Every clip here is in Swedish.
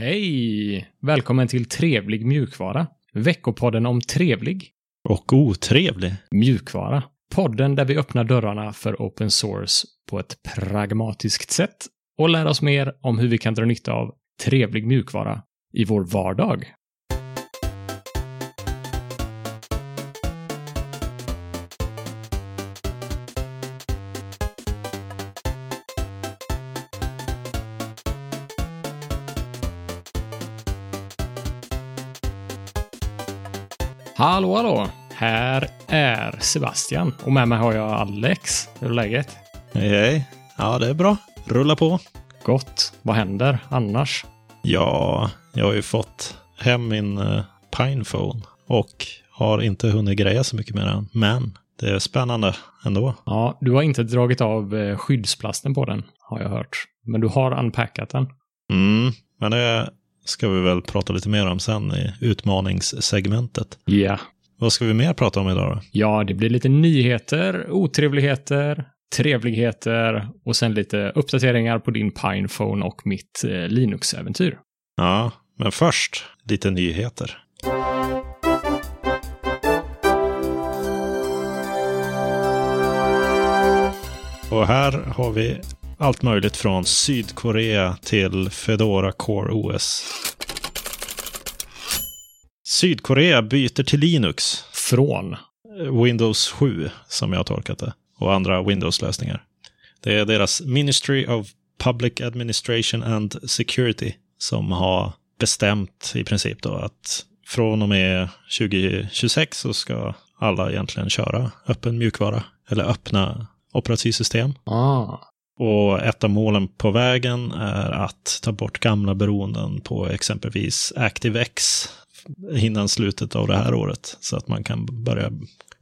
Hej! Välkommen till Trevlig mjukvara. Veckopodden om trevlig Och otrevlig. mjukvara. Podden där vi öppnar dörrarna för open source på ett pragmatiskt sätt och lär oss mer om hur vi kan dra nytta av trevlig mjukvara i vår vardag. Hallå, hallå! Här är Sebastian och med mig har jag Alex. Hur är läget? Hej, hej. Ja, det är bra. Rulla på. Gott. Vad händer annars? Ja, jag har ju fått hem min uh, Pinephone och har inte hunnit greja så mycket med den. Men det är spännande ändå. Ja, du har inte dragit av eh, skyddsplasten på den, har jag hört. Men du har unpackat den. Mm, men det ska vi väl prata lite mer om sen i utmaningssegmentet. Ja. Vad ska vi mer prata om idag då? Ja, det blir lite nyheter, otrevligheter, trevligheter och sen lite uppdateringar på din Pinephone och mitt eh, Linux-äventyr. Ja, men först lite nyheter. Och här har vi allt möjligt från Sydkorea till Fedora Core OS. Sydkorea byter till Linux. Från. Windows 7, som jag har tolkat det. Och andra Windows-lösningar. Det är deras Ministry of Public Administration and Security som har bestämt i princip då att från och med 2026 så ska alla egentligen köra öppen mjukvara eller öppna operativsystem. Ah. Och ett av målen på vägen är att ta bort gamla beroenden på exempelvis ActiveX innan slutet av det här året. Så att man kan börja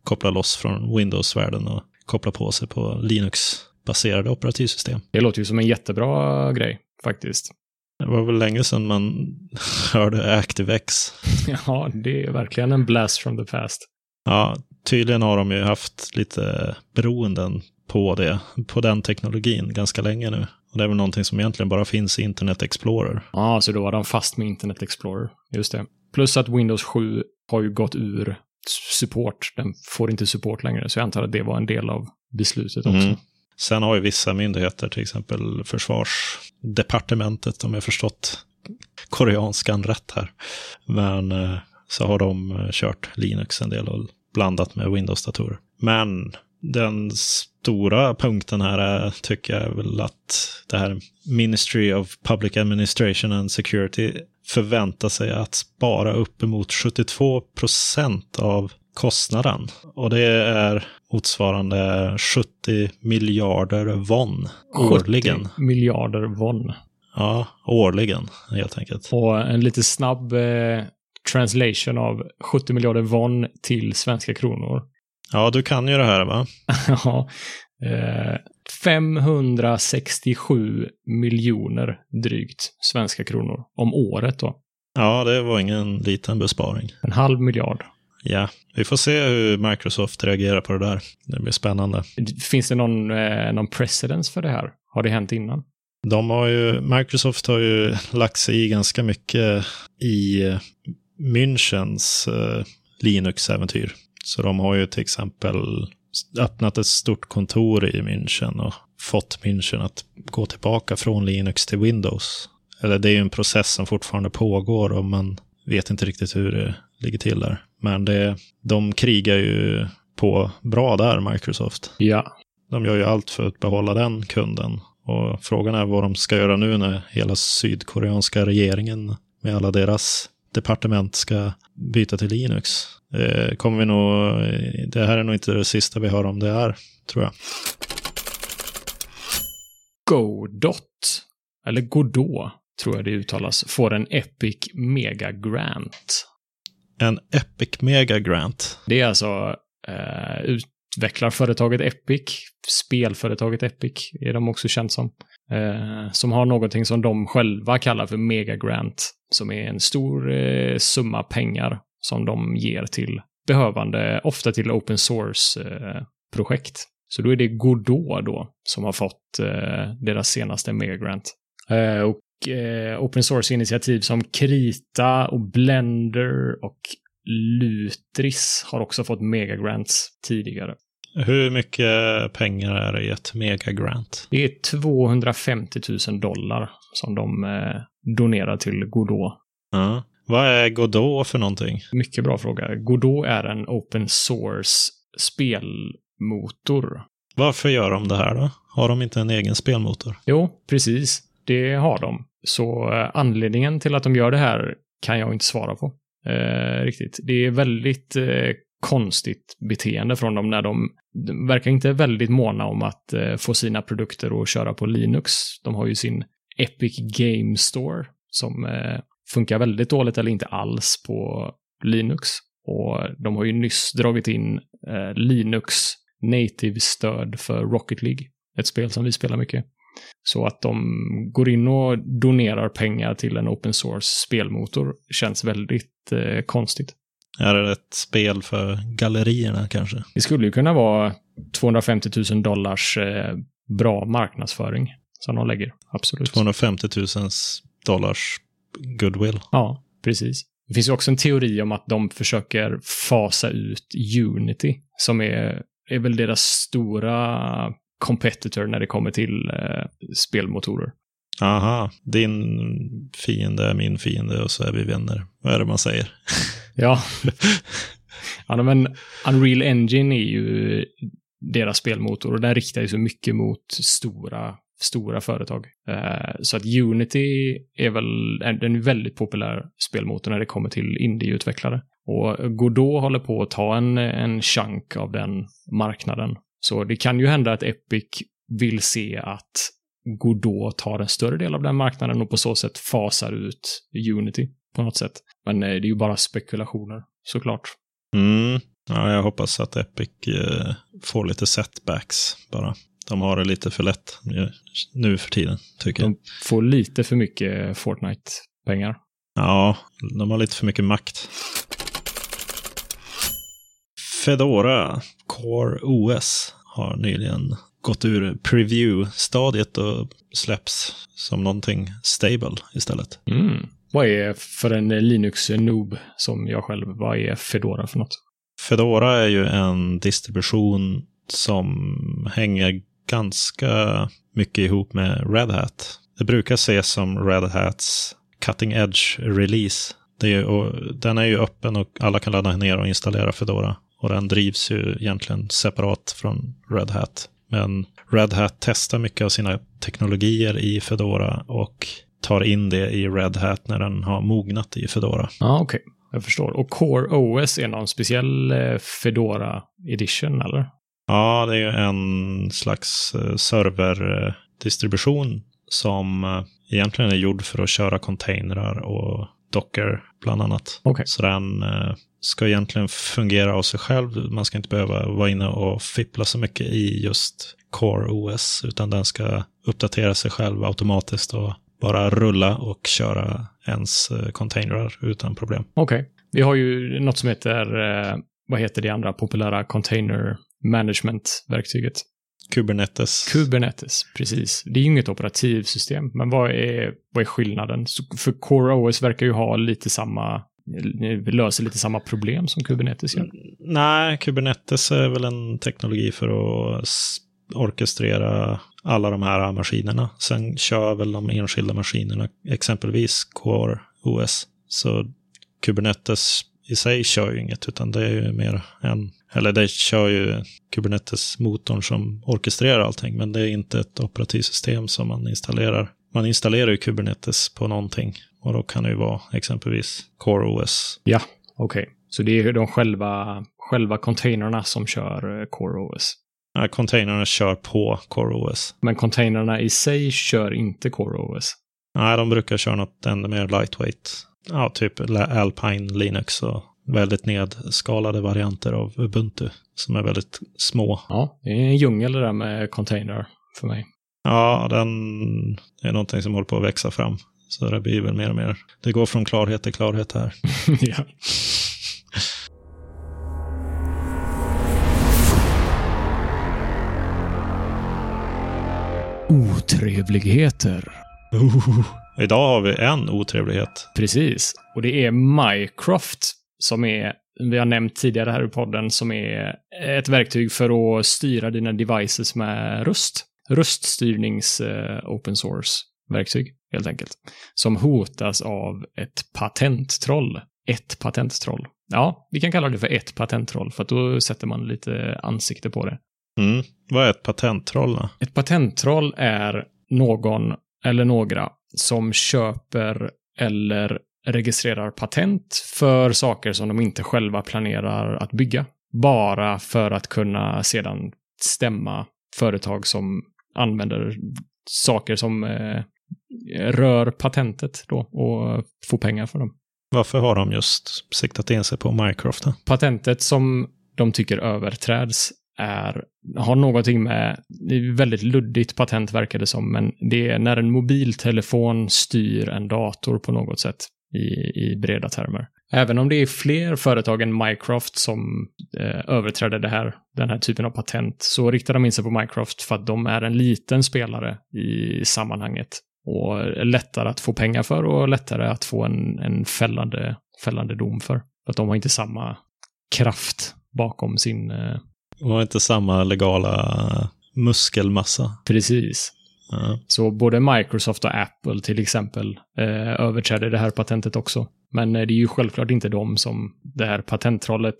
koppla loss från Windows-världen och koppla på sig på Linux-baserade operativsystem. Det låter ju som en jättebra grej, faktiskt. Det var väl länge sedan man hörde ActiveX. Ja, det är verkligen en blast from the past. Ja, tydligen har de ju haft lite beroenden på det, på den teknologin ganska länge nu. Och det är väl någonting som egentligen bara finns i Internet Explorer. Ja, så då var de fast med Internet Explorer. Just det. Plus att Windows 7 har ju gått ur support. Den får inte support längre, så jag antar att det var en del av beslutet också. Mm. Sen har ju vissa myndigheter, till exempel försvarsdepartementet, om jag förstått koreanskan rätt här. Men eh, så har de eh, kört Linux en del och blandat med Windows-datorer. Men den stora punkten här är, tycker jag väl att det här Ministry of Public Administration and Security förväntar sig att spara uppemot 72 procent av kostnaden. Och det är motsvarande 70 miljarder won årligen. 70 miljarder won. Ja, årligen helt enkelt. Och en lite snabb eh, translation av 70 miljarder won till svenska kronor. Ja, du kan ju det här va? Ja. Eh, 567 miljoner drygt svenska kronor om året då. Ja, det var ingen liten besparing. En halv miljard. Ja, vi får se hur Microsoft reagerar på det där. Det blir spännande. Finns det någon, eh, någon precedens för det här? Har det hänt innan? De har ju, Microsoft har ju lagt sig i ganska mycket i eh, Münchens eh, Linux-äventyr. Så de har ju till exempel öppnat ett stort kontor i München och fått München att gå tillbaka från Linux till Windows. Eller det är ju en process som fortfarande pågår och man vet inte riktigt hur det ligger till där. Men det, de krigar ju på bra där, Microsoft. Ja. De gör ju allt för att behålla den kunden. Och frågan är vad de ska göra nu när hela sydkoreanska regeringen med alla deras departement ska byta till Linux. Det kommer vi nog, det här är nog inte det sista vi hör om det här, tror jag. Godot, eller Godot, tror jag det uttalas, får en Epic Mega Grant. En Epic Mega Grant. Det är alltså eh, utvecklarföretaget Epic, spelföretaget Epic är de också känt som, eh, som har någonting som de själva kallar för megagrant som är en stor eh, summa pengar som de ger till behövande, ofta till open source-projekt. Eh, Så då är det Godot då som har fått eh, deras senaste Megagrant. Eh, och eh, open source-initiativ som Krita och Blender och Lutris har också fått megagrants tidigare. Hur mycket pengar är det i ett megagrant? Det är 250 000 dollar som de eh, donerar till Godot. Ja. Vad är Godot för någonting? Mycket bra fråga. Godot är en open source spelmotor. Varför gör de det här då? Har de inte en egen spelmotor? Jo, precis. Det har de. Så eh, anledningen till att de gör det här kan jag inte svara på. Eh, riktigt. Det är väldigt eh, konstigt beteende från dem när de, de verkar inte väldigt måna om att eh, få sina produkter att köra på Linux. De har ju sin Epic Game Store som eh, funkar väldigt dåligt eller inte alls på Linux. Och de har ju nyss dragit in eh, Linux native-stöd för Rocket League, ett spel som vi spelar mycket. Så att de går in och donerar pengar till en open source spelmotor känns väldigt eh, konstigt. Är det ett spel för gallerierna kanske? Det skulle ju kunna vara 250 000 dollars eh, bra marknadsföring som de lägger. Absolut. 250 000 dollars goodwill. Ja, precis. Det finns ju också en teori om att de försöker fasa ut Unity, som är, är väl deras stora competitor när det kommer till eh, spelmotorer. Aha, din fiende är min fiende och så är vi vänner. Vad är det man säger? Ja. ja, men Unreal Engine är ju deras spelmotor och den riktar ju så mycket mot stora, stora företag. Eh, så att Unity är väl en väldigt populär spelmotor när det kommer till indieutvecklare. Och Godot håller på att ta en, en chunk av den marknaden. Så det kan ju hända att Epic vill se att Godot tar en större del av den marknaden och på så sätt fasar ut Unity på något sätt. Men eh, det är ju bara spekulationer, såklart. Mm. Ja, jag hoppas att Epic eh, får lite setbacks bara. De har det lite för lätt nu för tiden, tycker jag. De får lite för mycket Fortnite-pengar. Ja, de har lite för mycket makt. Fedora Core OS har nyligen gått ur preview-stadiet och släpps som någonting stable istället. Mm. Vad är för en Linux-noob som jag själv, vad är Fedora för något? Fedora är ju en distribution som hänger ganska mycket ihop med Red Hat. Det brukar ses som Red Hats cutting edge release. Den är ju öppen och alla kan ladda ner och installera Fedora. Och den drivs ju egentligen separat från Red Hat. Men Red Hat testar mycket av sina teknologier i Fedora och tar in det i Red Hat när den har mognat i Fedora. Ja, ah, okej. Okay. Jag förstår. Och Core OS är någon speciell eh, Fedora Edition, eller? Ja, det är en slags eh, serverdistribution som eh, egentligen är gjord för att köra containrar och Docker bland annat. Okay. Så den ska egentligen fungera av sig själv. Man ska inte behöva vara inne och fippla så mycket i just Core OS, utan den ska uppdatera sig själv automatiskt och bara rulla och köra ens eh, containrar utan problem. Okej. Okay. Vi har ju något som heter, eh, vad heter det andra populära container management-verktyget? Kubernetes. Kubernetes, precis. Det är ju inget operativsystem, men vad är, vad är skillnaden? för Core OS verkar ju ha lite samma löser lite samma problem som Kubernetes gör? Nej, Kubernetes är väl en teknologi för att orkestrera alla de här maskinerna. Sen kör väl de enskilda maskinerna, exempelvis Core OS. Så Kubernetes i sig kör ju inget, utan det är ju mer en, eller det kör ju Kubernetes-motorn som orkestrerar allting, men det är inte ett operativsystem som man installerar. Man installerar ju Kubernetes på någonting och då kan det ju vara exempelvis Core OS. Ja, okej. Okay. Så det är de själva, själva containrarna som kör eh, Core OS? Ja, containrarna kör på Core OS. Men containrarna i sig kör inte Core OS? Nej, de brukar köra något ännu mer lightweight. Ja, typ Alpine Linux och väldigt nedskalade varianter av Ubuntu som är väldigt små. Ja, det är en djungel det där med containrar för mig. Ja, den är någonting som håller på att växa fram. Så det blir väl mer och mer. Det går från klarhet till klarhet här. ja. Otrevligheter. Oh, Idag har vi en otrevlighet. Precis. Och det är Mycroft som är, vi har nämnt tidigare här i podden, som är ett verktyg för att styra dina devices med röst. Röststyrnings uh, open source-verktyg, helt enkelt. Som hotas av ett patenttroll. Ett patenttroll. Ja, vi kan kalla det för ett patenttroll, för att då sätter man lite ansikte på det. Mm. Vad är ett patenttroll då? Ett patenttroll är någon eller några som köper eller registrerar patent för saker som de inte själva planerar att bygga. Bara för att kunna sedan stämma företag som använder saker som eh, rör patentet då och få pengar för dem. Varför har de just siktat in sig på Minecraft? Då? Patentet som de tycker överträds är, har någonting med, det är väldigt luddigt patent verkar det som, men det är när en mobiltelefon styr en dator på något sätt i, i breda termer. Även om det är fler företag än Microsoft som eh, överträder det här, den här typen av patent så riktar de in sig på Microsoft för att de är en liten spelare i sammanhanget och lättare att få pengar för och lättare att få en, en fällande, fällande dom för. För att de har inte samma kraft bakom sin... Eh, de har inte samma legala muskelmassa. Precis. Mm. Så både Microsoft och Apple till exempel eh, överträder det här patentet också. Men eh, det är ju självklart inte de som det här patenttrollet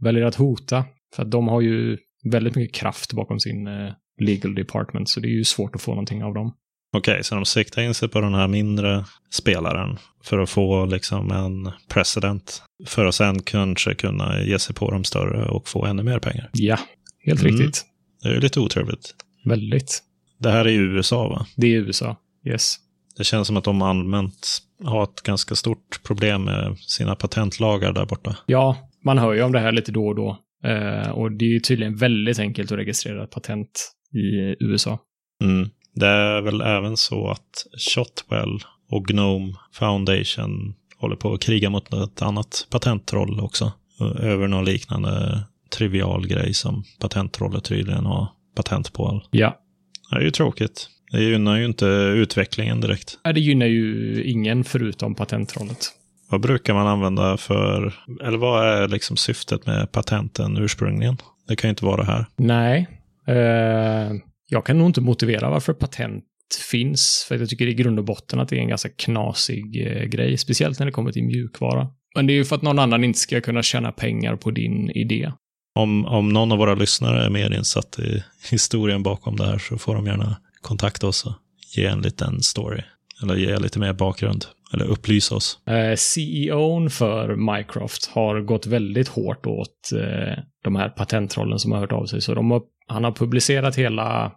väljer att hota. För att de har ju väldigt mycket kraft bakom sin eh, legal department, så det är ju svårt att få någonting av dem. Okej, okay, så de siktar in sig på den här mindre spelaren för att få liksom en president. För att sen kanske kunna ge sig på de större och få ännu mer pengar. Ja, helt mm. riktigt. Det är ju lite otrevligt. Väldigt. Det här är USA va? Det är USA, yes. Det känns som att de allmänt har ett ganska stort problem med sina patentlagar där borta. Ja, man hör ju om det här lite då och då. Eh, och det är ju tydligen väldigt enkelt att registrera ett patent i USA. Mm. Det är väl även så att Shotwell och Gnome Foundation håller på att kriga mot ett annat patenttroll också. Över någon liknande trivial grej som patenttrollet tydligen har patent på. Ja, det är ju tråkigt. Det gynnar ju inte utvecklingen direkt. Nej, det gynnar ju ingen förutom patentrollet. Vad brukar man använda för, eller vad är liksom syftet med patenten ursprungligen? Det kan ju inte vara det här. Nej. Eh, jag kan nog inte motivera varför patent finns, för jag tycker i grund och botten att det är en ganska knasig eh, grej, speciellt när det kommer till mjukvara. Men det är ju för att någon annan inte ska kunna tjäna pengar på din idé. Om, om någon av våra lyssnare är mer insatt i historien bakom det här så får de gärna kontakta oss och ge en liten story. Eller ge lite mer bakgrund. Eller upplysa oss. Eh, CEOn för Mycroft har gått väldigt hårt åt eh, de här patenttrollen som har hört av sig. Så de har, han har publicerat hela eh,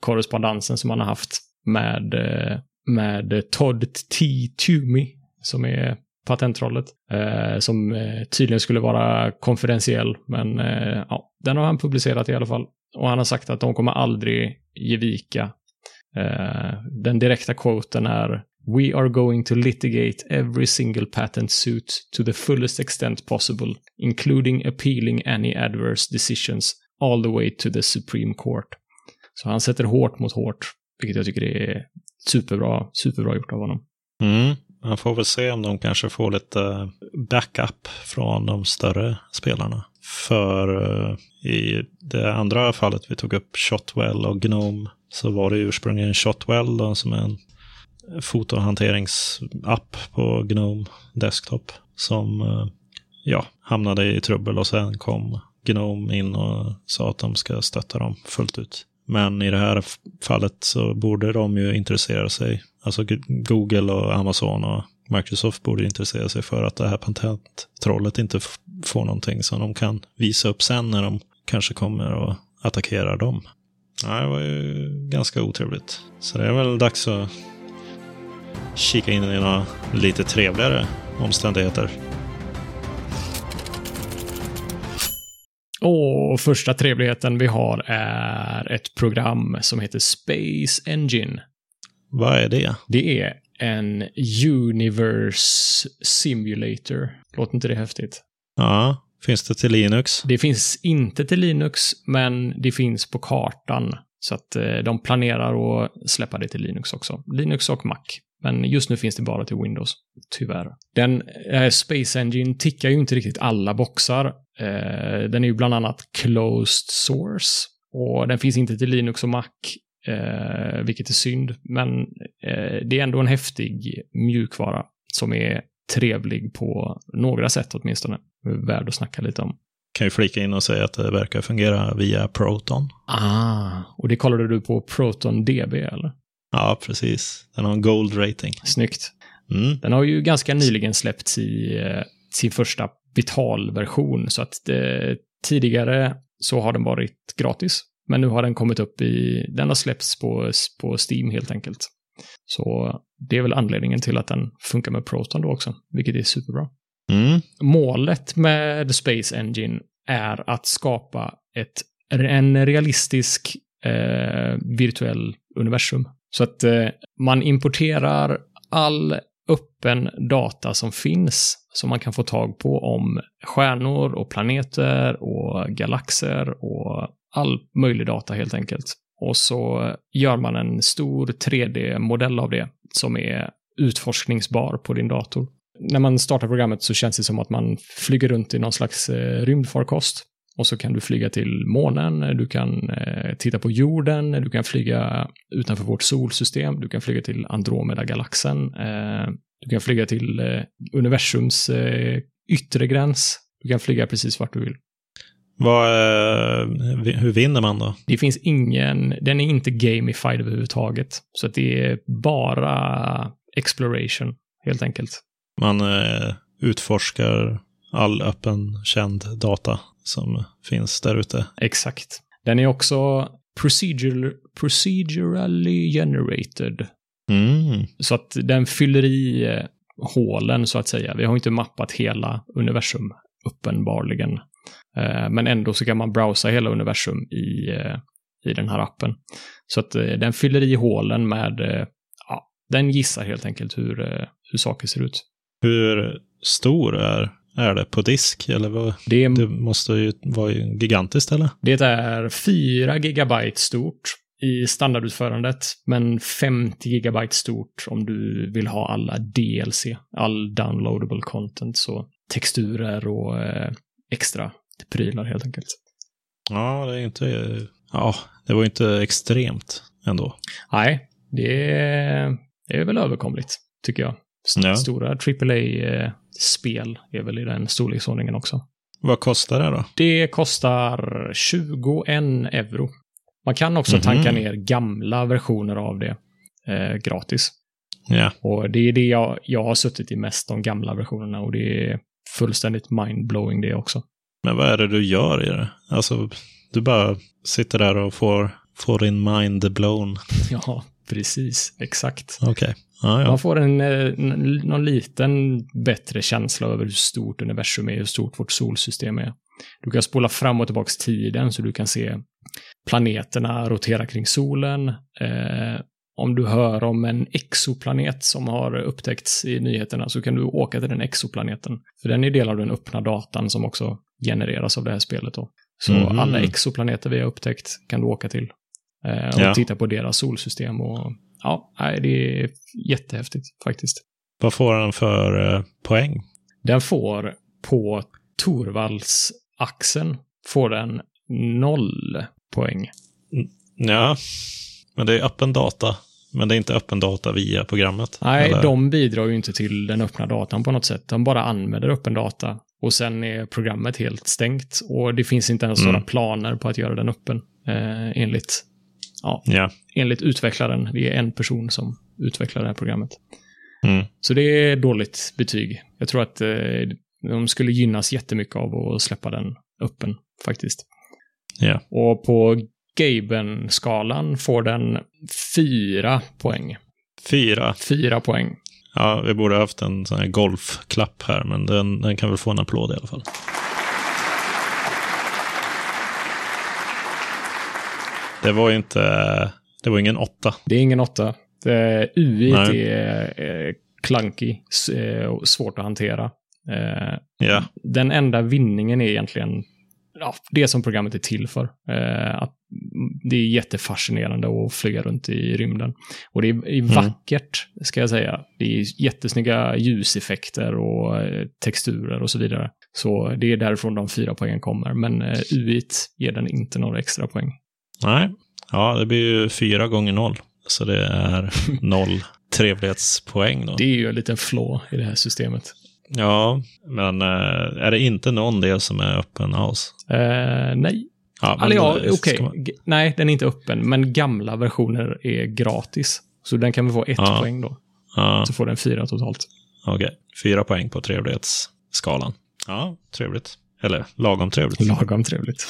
korrespondensen som han har haft med, eh, med Todd T. Toomey, som är patenttrollet. Eh, som eh, tydligen skulle vara konfidentiell, men eh, ja, den har han publicerat i alla fall. Och han har sagt att de kommer aldrig ge vika. Eh, den direkta quoten är We are going to litigate every single patent suit to the fullest extent possible, including appealing any adverse decisions all the way to the Supreme Court. Så han sätter hårt mot hårt, vilket jag tycker är superbra, superbra gjort av honom. Mm. Man får väl se om de kanske får lite eh, backup från de större spelarna. För eh, i det andra fallet vi tog upp, Shotwell och Gnome, så var det ursprungligen Shotwell då, som är en fotohanteringsapp på Gnome Desktop som eh, ja, hamnade i trubbel och sen kom Gnome in och sa att de ska stötta dem fullt ut. Men i det här fallet så borde de ju intressera sig Alltså Google och Amazon och Microsoft borde intressera sig för att det här patenttrollet inte får någonting som de kan visa upp sen när de kanske kommer och attackerar dem. Ja, det var ju ganska otrevligt. Så det är väl dags att kika in i några lite trevligare omständigheter. Och första trevligheten vi har är ett program som heter Space Engine. Vad är det? Det är en Universe Simulator. Låter inte det häftigt? Ja. Finns det till Linux? Det finns inte till Linux, men det finns på kartan. Så att eh, de planerar att släppa det till Linux också. Linux och Mac. Men just nu finns det bara till Windows, tyvärr. Den eh, Space Engine tickar ju inte riktigt alla boxar. Eh, den är ju bland annat closed source och den finns inte till Linux och Mac, eh, vilket är synd. Men eh, det är ändå en häftig mjukvara som är trevlig på några sätt åtminstone. Värd att snacka lite om. Kan ju flika in och säga att det verkar fungera via Proton. Ah, och det kollade du på Proton DB eller? Ja, precis. Den har en gold rating. Snyggt. Mm. Den har ju ganska nyligen släppts i eh, sin första betalversion, så att eh, tidigare så har den varit gratis. Men nu har den kommit upp i, den har släppts på, på Steam helt enkelt. Så det är väl anledningen till att den funkar med Proton då också, vilket är superbra. Mm. Målet med Space Engine är att skapa ett, en realistisk eh, virtuell universum. Så att eh, man importerar all öppen data som finns som man kan få tag på om stjärnor och planeter och galaxer och all möjlig data helt enkelt. Och så gör man en stor 3D-modell av det som är utforskningsbar på din dator. När man startar programmet så känns det som att man flyger runt i någon slags eh, rymdfarkost. Och så kan du flyga till månen, du kan eh, titta på jorden, du kan flyga utanför vårt solsystem, du kan flyga till Andromeda-galaxen, eh, du kan flyga till eh, universums yttre gräns, du kan flyga precis vart du vill. Vad, hur vinner man då? Det finns ingen, den är inte gamified överhuvudtaget. Så det är bara exploration, helt enkelt. Man utforskar all öppen känd data som finns där ute. Exakt. Den är också procedural, procedurally generated. Mm. Så att den fyller i eh, hålen, så att säga. Vi har inte mappat hela universum, uppenbarligen. Eh, men ändå så kan man browsa hela universum i, eh, i den här appen. Så att den fyller i hålen med, ja, den gissar helt enkelt hur, hur saker ser ut. Hur stor är, är det på disk? Eller vad? Det Det måste ju vara gigantiskt eller? Det är 4 gigabyte stort i standardutförandet, men 50 gigabyte stort om du vill ha alla DLC, all downloadable content, så texturer och eh, extra prylar helt enkelt. Ja, det är inte... Ja, det var ju inte extremt ändå. Nej, det är, det är väl överkomligt, tycker jag. St- Ja. Stora AAA-spel är väl i den storleksordningen också. Vad kostar det då? Det kostar 21 euro. Man kan också Mhm. tanka ner gamla versioner av det eh, gratis. Ja, Och det är det jag, jag har suttit i mest, de gamla versionerna. Och det är fullständigt mindblowing det också. men vad är det du gör i det? Alltså, du bara sitter där och får, får din mind blown. Ja, precis. Exakt. Okej. Ja, ja. Man får en, eh, någon liten bättre känsla över hur stort universum är, hur stort vårt solsystem är. Du kan spola fram och tillbaka tiden så du kan se planeterna rotera kring solen. Eh, om du hör om en exoplanet som har upptäckts i nyheterna så kan du åka till den exoplaneten. För den är del av den öppna datan som också genereras av det här spelet. Då. Så Mhm. alla exoplaneter vi har upptäckt kan du åka till. Eh, och Ja. titta på deras solsystem. Och, ja, nej, det är jättehäftigt faktiskt. Vad får den för eh, poäng? Den får på Torvalds-axeln får den noll poäng. Ja, men det är öppen data. Men det är inte öppen data via programmet. Nej, eller? de bidrar ju inte till den öppna datan på något sätt. De bara använder öppen data. Och sen är programmet helt stängt. Och det finns inte ens Mm. några planer på att göra den öppen. Eh, enligt, ja, Ja. enligt utvecklaren. Det är en person som utvecklar det här programmet. Mm. Så det är dåligt betyg. Jag tror att eh, de skulle gynnas jättemycket av att släppa den öppen, faktiskt. Ja. Och på Gaben-skalan får den fyra poäng. Fyra. Fyra poäng. Ja, vi borde ha haft en sån här golfklapp här, men den, den kan väl få en applåd i alla fall. Det var ju inte... Det var ingen åtta. Det är ingen åtta. UI är eh, s- eh, och svårt att hantera. Eh, Ja. den enda vinningen är egentligen ja, det som programmet är till för. Eh, att det är jättefascinerande att flyga runt i rymden. Och det är, Mm. vackert, ska jag säga. Det är jättesnygga ljuseffekter och eh, texturer och så vidare. Så det är därifrån de fyra poängen kommer. Men eh, UIT ger den inte några extra poäng. Nej, ja, det blir ju fyra gånger noll. Så det är noll trevlighetspoäng då. Det är ju en liten flaw i det här systemet. Ja, men eh, är det inte någon del som är öppen house? Eh, nej, Ja, Eller ja, okej. G- Nej, den är inte öppen, men gamla versioner är gratis. Så den kan vi få ett Ja. poäng då. Ja, Så får den fyra totalt. okej. Fyra poäng på trevlighetsskalan. Ja, trevligt. Eller lagom trevligt. Lagom trevligt.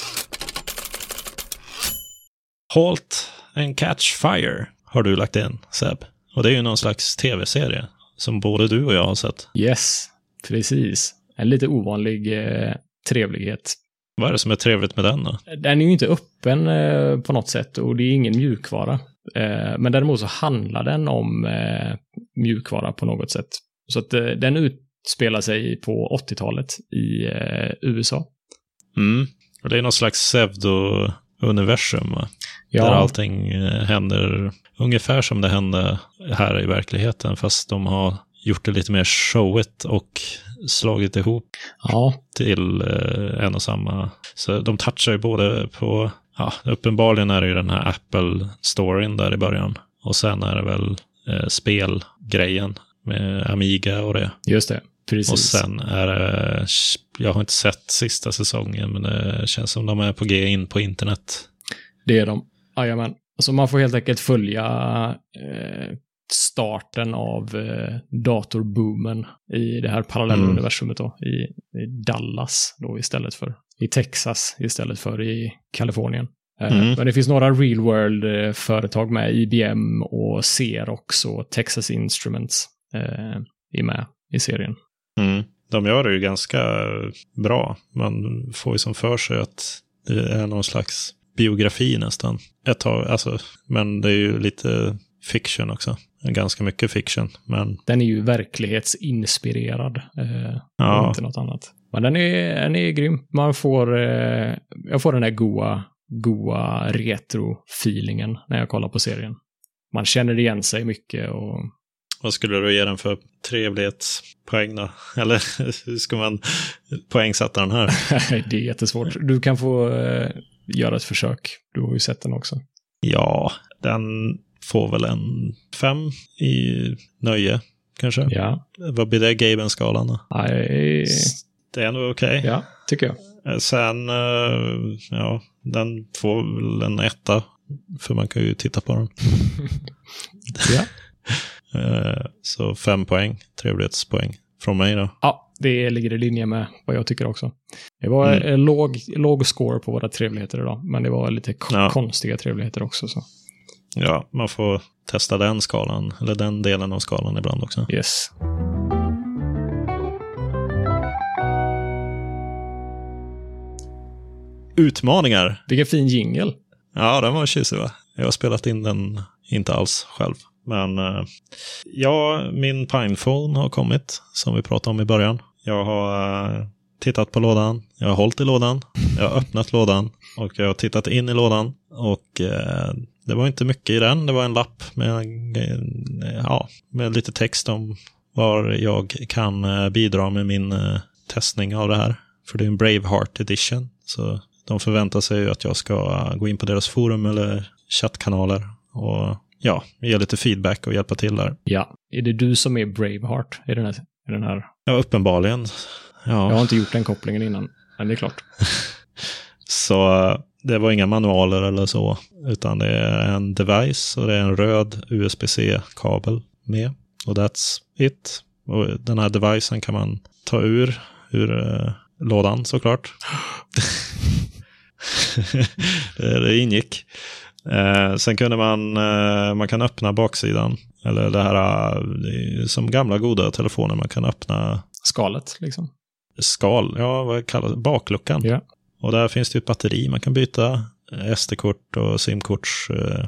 Halt and Catch Fire har du lagt in, Seb. Och det är ju någon slags tv-serie som både du och jag har sett. Yes, precis. En lite ovanlig eh, trevlighet. Vad är det som är trevligt med den då? Den är ju inte öppen eh, på något sätt och det är ingen mjukvara. Eh, men däremot så handlar den om eh, mjukvara på något sätt. Så att eh, den utspelar sig på 80-talet i eh, USA. Mm. Och det är någon slags pseudo-universum, va? Där allting eh, händer ungefär som det hände här i verkligheten, fast de har gjort det lite mer showigt och slagit ihop ja, till eh, en och samma. Så de touchar ju både på, ja, uppenbarligen är det ju den här Apple-storyn där i början. Och sen är det väl eh, spelgrejen med Amiga och det. just det. Precis. Och sen är det, jag har inte sett sista säsongen, men det känns som de är på G in på internet. Det är de. Jajamän. Så man får helt enkelt följa eh, starten av eh, datorboomen i det här parallella Mm. då, i, i Dallas då istället för i Texas istället för i Kalifornien. Eh, Mm. Men det finns några real world-företag med, IBM och Xerox och Texas Instruments eh, är med i serien. Mm. De gör det ju ganska bra. Man får ju som för sig att det är någon slags biografi nästan. Ett tag, alltså, men det är ju lite fiction också. Ganska mycket fiction, men Den är ju verklighetsinspirerad. Eh, Ja. inte något annat. Men den är, den är grym. Man får, eh, jag får den där goa, goa retro-feelingen när jag kollar på serien. Man känner igen sig mycket och vad skulle du ge den för trevlighetspoäng då? Eller hur ska man poängsätta den här? det är jättesvårt. Du kan få eh, göra ett försök. Du har ju sett den också. Ja, den får väl en fem i nöje, kanske. Ja, Vad blir det Gaben-skalan då? Nej, Det är nog okej. ja tycker jag. Eh, Sen, eh, ja, den får väl en etta. För man kan ju titta på den. Ja. Eh, Så fem poäng, trevlighetspoäng från mig då. ja, det ligger i linje med vad jag tycker också. Det var Mm. låg, låg score på våra trevligheter idag, men det var lite Ja. konstiga trevligheter också. Så. Ja, man får testa den skalan, eller den delen av skalan ibland också. Yes. Utmaningar. Vilken fin jingle. Ja, den var tjusig va? Jag har spelat in den inte alls själv. Men eh, ja, min Pinephone har kommit, som vi pratade om i början. Jag har eh, tittat på lådan, jag har hållit i lådan, jag har öppnat lådan och jag har tittat in i lådan. Och eh, det var inte mycket i den, det var en lapp med, eh, ja, med lite text om var jag kan eh, bidra med min eh, testning av det här. För det är en Braveheart edition. Så de förväntar sig ju att jag ska eh, gå in på deras forum eller chattkanaler och ja, ge lite feedback och hjälpa till där. Ja. Är det du som är Braveheart i den här? I den här? Ja, uppenbarligen. Jag har Ja, inte gjort den kopplingen innan, men det är klart. så eh, det var inga manualer eller så, utan det är en device och det är en röd USB-C-kabel med. Och that's it. Och den här devicen kan man ta ur, ur eh, lådan såklart. det, det ingick. Eh, sen kunde man, eh, man kan öppna baksidan. Eller det här, eh, som gamla goda telefoner, man kan öppna Skalet, liksom. skal, ja vad kallas det, bakluckan. Ja. Och där finns det ett batteri man kan byta, SD-kort och SIM-korts eh,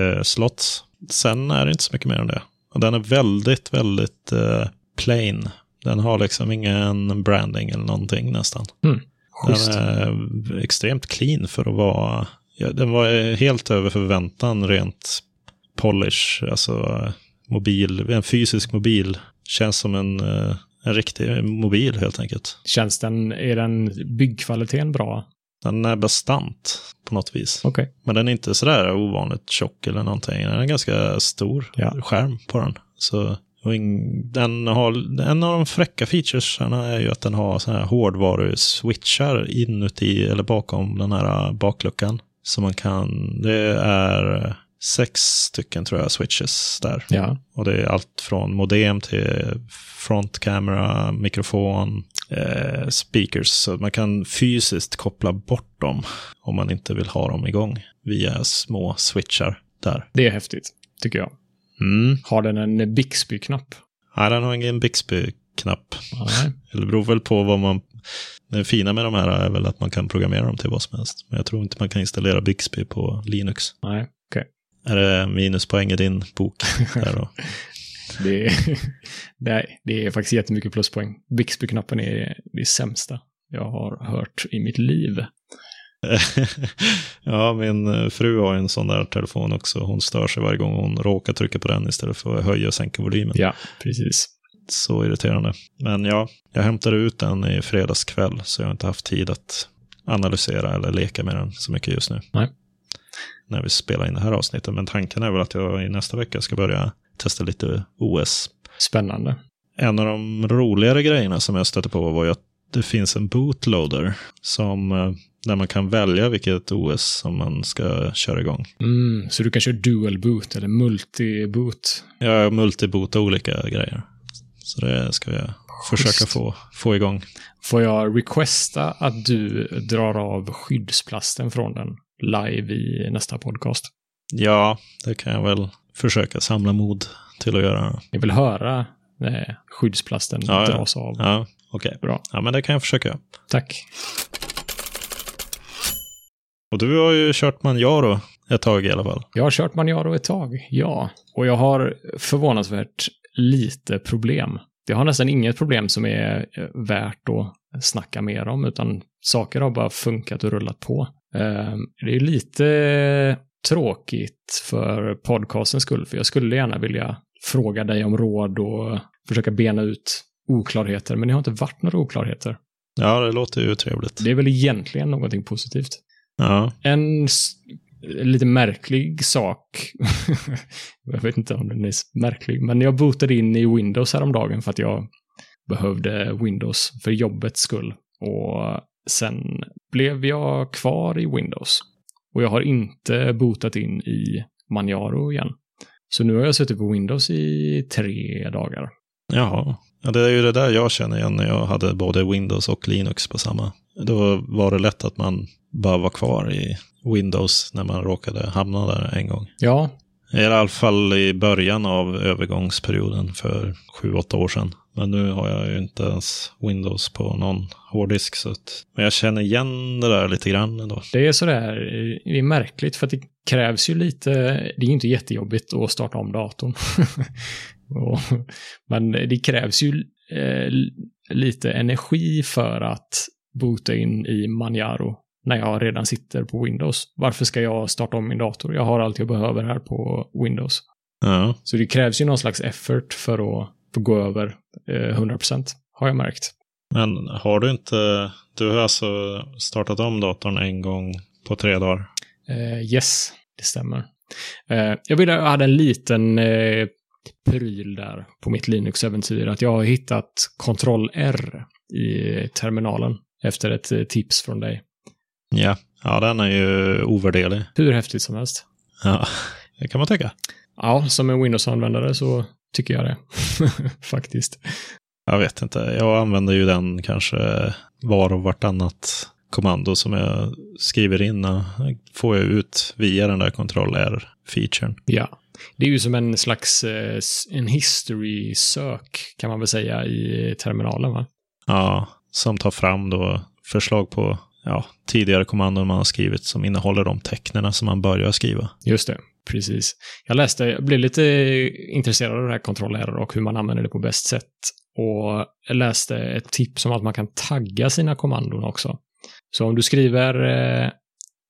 eh, slots. Sen är det inte så mycket mer än det. Och den är väldigt, väldigt eh, plain. Den har liksom ingen branding eller någonting nästan. Schysst. Den är extremt clean för att vara... Ja, den var helt över förväntan rent polish. Alltså mobil, en fysisk mobil. Känns som en, eh, en riktig mobil helt enkelt. Känns den, är den byggkvaliteten bra? Den är bastant på något vis. Okej. Men den är inte sådär ovanligt tjock eller någonting. Den är en ganska stor Ja. skärm på den. Så och ing- den har, en av de fräcka featuresarna är ju att den har sådana här hårdvaru-switchar inuti eller bakom den här bakluckan. Så man kan, det är sex stycken tror jag switches där. Ja. Och det är allt från modem till front camera, mikrofon, eh, speakers. Så man kan fysiskt koppla bort dem om man inte vill ha dem igång via små switchar där. Det är häftigt, tycker jag. Mm. Har den en Bixby-knapp? Nej, den har ingen Bixby-knapp. Det beror väl på vad man... Det fina med de här är väl att man kan programmera dem till vad som helst. Men jag tror inte man kan installera Bixby på Linux. Nej, okej. Är det minuspoäng i din bok? Där då? Det, är, nej, det är faktiskt jättemycket pluspoäng. Bixby-knappen är det sämsta jag har hört i mitt liv. ja, min fru har en sån där telefon också. Hon stör sig varje gång hon råkar trycka på den istället för att höja och sänka volymen. Ja, precis. Så irriterande. Men ja, jag hämtade ut den i fredags kväll så jag har inte haft tid att analysera eller leka med den så mycket just nu. Nej. När vi spelar in det här avsnittet. Men tanken är väl att jag i nästa vecka ska börja testa lite OS. Spännande. En av de roligare grejerna som jag stötte på var ju att det finns en bootloader som eh, där man kan välja vilket OS som man ska köra igång. Mm, så du kan köra dual boot eller multi-boot. Jag multiboota olika grejer. Så det ska jag försöka få, få igång. Får jag requesta att du drar av skyddsplasten från den live i nästa podcast? Ja, det kan jag väl försöka samla mod till att göra. Jag vill höra när skyddsplasten Ja, ja. dras av. Ja, okej. Bra. Ja, men det kan jag försöka. Tack. Och du har ju kört Manjaro ett tag i alla fall. Jag har kört Manjaro ett tag, ja. Och jag har förvånansvärt lite problem. Jag har nästan inget problem som är eh, värt att snacka mer om, utan saker har bara funkat och rullat på. Eh, Det är lite tråkigt för podcastens skull, för jag skulle gärna vilja fråga dig om råd och försöka bena ut oklarheter, men det har inte varit några oklarheter. Ja, det låter ju trevligt. Det är väl egentligen någonting positivt. Ja, En lite märklig sak. jag vet inte om den är märklig, men jag bootade in i Windows häromdagen för att jag behövde Windows för jobbets skull. Och sen blev jag kvar i Windows. Och jag har inte bootat in i Manjaro igen. Så nu har jag suttit på Windows i tre dagar. Jaha. Ja, det är ju det där jag känner igen när jag hade både Windows och Linux på samma. Då var det lätt att man bara var kvar i Windows när man råkade hamna där en gång. Ja, I alla fall i början av övergångsperioden för sju åtta år sedan. Men nu har jag ju inte ens Windows på någon hårddisk. Så att, men jag känner igen det där lite grann ändå. Det är sådär, det är märkligt för att det krävs ju lite, det är ju inte jättejobbigt att starta om datorn. Och, men det krävs ju eh, lite energi för att boota in i Manjaro när jag redan sitter på Windows. Varför ska jag starta om min dator? Jag har allt jag behöver här på Windows. Ja, Så det krävs ju någon slags effort för att få gå över eh, 100%, har jag märkt. men har du inte... Du har alltså startat om datorn en gång på tre dagar? Eh, yes, det stämmer. Eh, jag, vill, jag hade en liten eh, pryl där på mitt Linux-äventyr. Att jag har hittat Ctrl-R i terminalen efter ett eh, tips från dig. Ja. Ja, den är ju ovärderlig. Hur häftigt som helst. Ja, det kan man tycka. Ja, som en Windows-användare så tycker jag det. Faktiskt. Jag vet inte. Jag använder ju den kanske var och vartannat kommando som jag skriver in. Får jag ut via den där Ctrl-R-featuren. Ja. Det är ju som en slags eh, en history-sök kan man väl säga i terminalen va? Ja, som tar fram då förslag på ja, tidigare kommandon man har skrivit som innehåller de tecknen som man börjar skriva. Just det, precis. Jag läste, jag blev lite intresserad av det här kontroll-R och hur man använder det på bäst sätt. Och jag läste ett tips om att man kan tagga sina kommandon också. Så om du skriver, eh,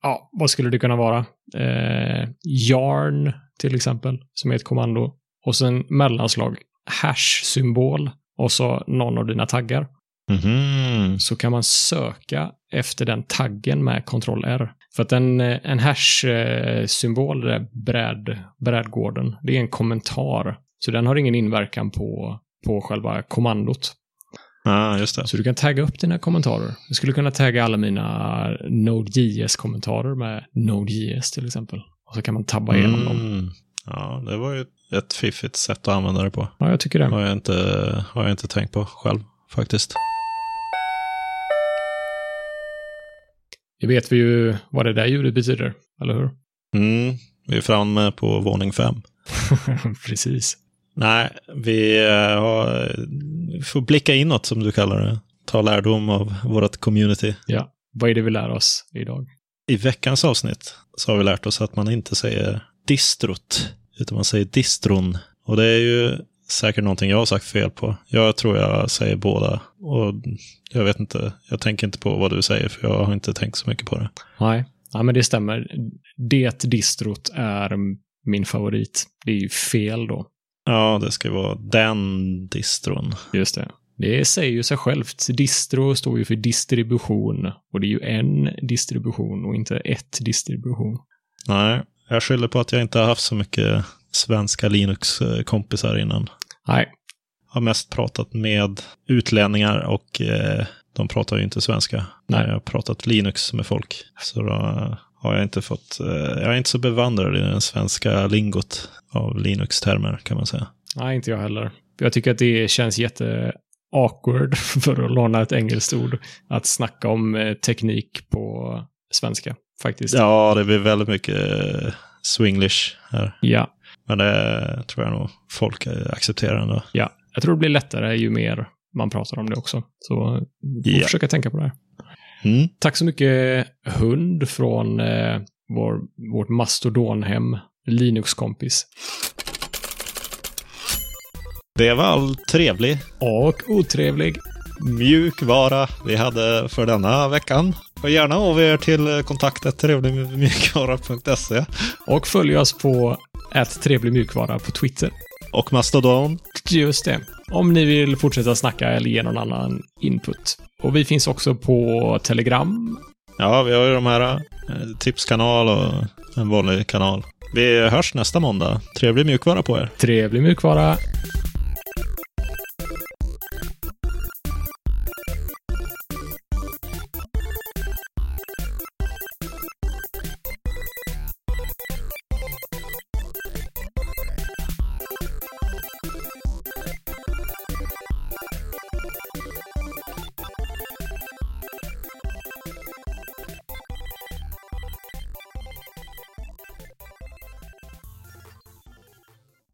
ja, vad skulle det kunna vara? Eh, yarn till exempel, som är ett kommando. Och sen mellanslag, hash-symbol och så någon av dina taggar. Mhm. Så kan man söka efter den taggen med Ctrl R. För att en, eh, en hash-symbol, det är bräd, brädgården, det är en kommentar. Så den har ingen inverkan på, på själva kommandot. Ja, just det. Så du kan tagga upp dina kommentarer. Jag skulle kunna tagga alla mina Node.js-kommentarer med Node.js till exempel. Och så kan man tabba igenom dem. Mm. Ja, det var ju ett fiffigt sätt att använda det på. Ja, jag tycker det. Har jag inte, har jag inte tänkt på själv faktiskt. Det vet vi ju vad det där ljudet betyder, eller hur? Mm. Vi är framme på våning fem. Precis. Nej, vi eh, har, vi får blicka inåt som du kallar det. Ta lärdom av vårt community. Ja. Vad är det vi lär oss idag? I veckans avsnitt så har vi lärt oss att man inte säger distrot, utan man säger distron. Och det är ju säkert någonting jag har sagt fel på. Jag tror jag säger båda. Och jag vet inte, jag tänker inte på vad du säger för jag har inte tänkt så mycket på det. Nej. Ja, men det stämmer. Det distrot är min favorit. Det är ju fel då. Ja, det ska vara den distron. Just det. Det säger ju sig självt. Distro står ju för distribution. Och det är ju en distribution och inte ett distribution. Nej, jag skyller på att jag inte har haft så mycket svenska Linux-kompisar innan. Nej, Jag har mest pratat med utlänningar och eh, de pratar ju inte svenska Nej. jag har pratat Linux med folk. Så då har jag inte fått, eh, jag är inte så bevandrad i den svenska lingot av Linux-termer kan man säga. nej, inte jag heller. Jag tycker att det känns jätte awkward, för att låna ett engelskt ord, att snacka om eh, teknik på svenska, faktiskt. Ja, det blir väldigt mycket eh, swinglish här. ja. Men det tror jag nog folk accepterar ändå. Ja, jag tror det blir lättare ju mer man pratar om det också. Så vi Ja. försöka tänka på det här. Mm. Tack så mycket hund från eh, vår, vårt mastodonhem, Linux-kompis. Det var all trevlig Och otrevlig. Mjukvara vi hade för denna veckan. Och gärna av er till kontaktet trevligmjukvara.se Och följ oss på ett trevlig mjukvara på Twitter. och Mastodon. Just det. Om ni vill fortsätta snacka eller ge någon annan input. Och vi finns också på Telegram. Ja, vi har ju de här eh, tipskanal och en vanlig kanal. Vi hörs nästa måndag. Trevlig mjukvara på er. Trevlig mjukvara.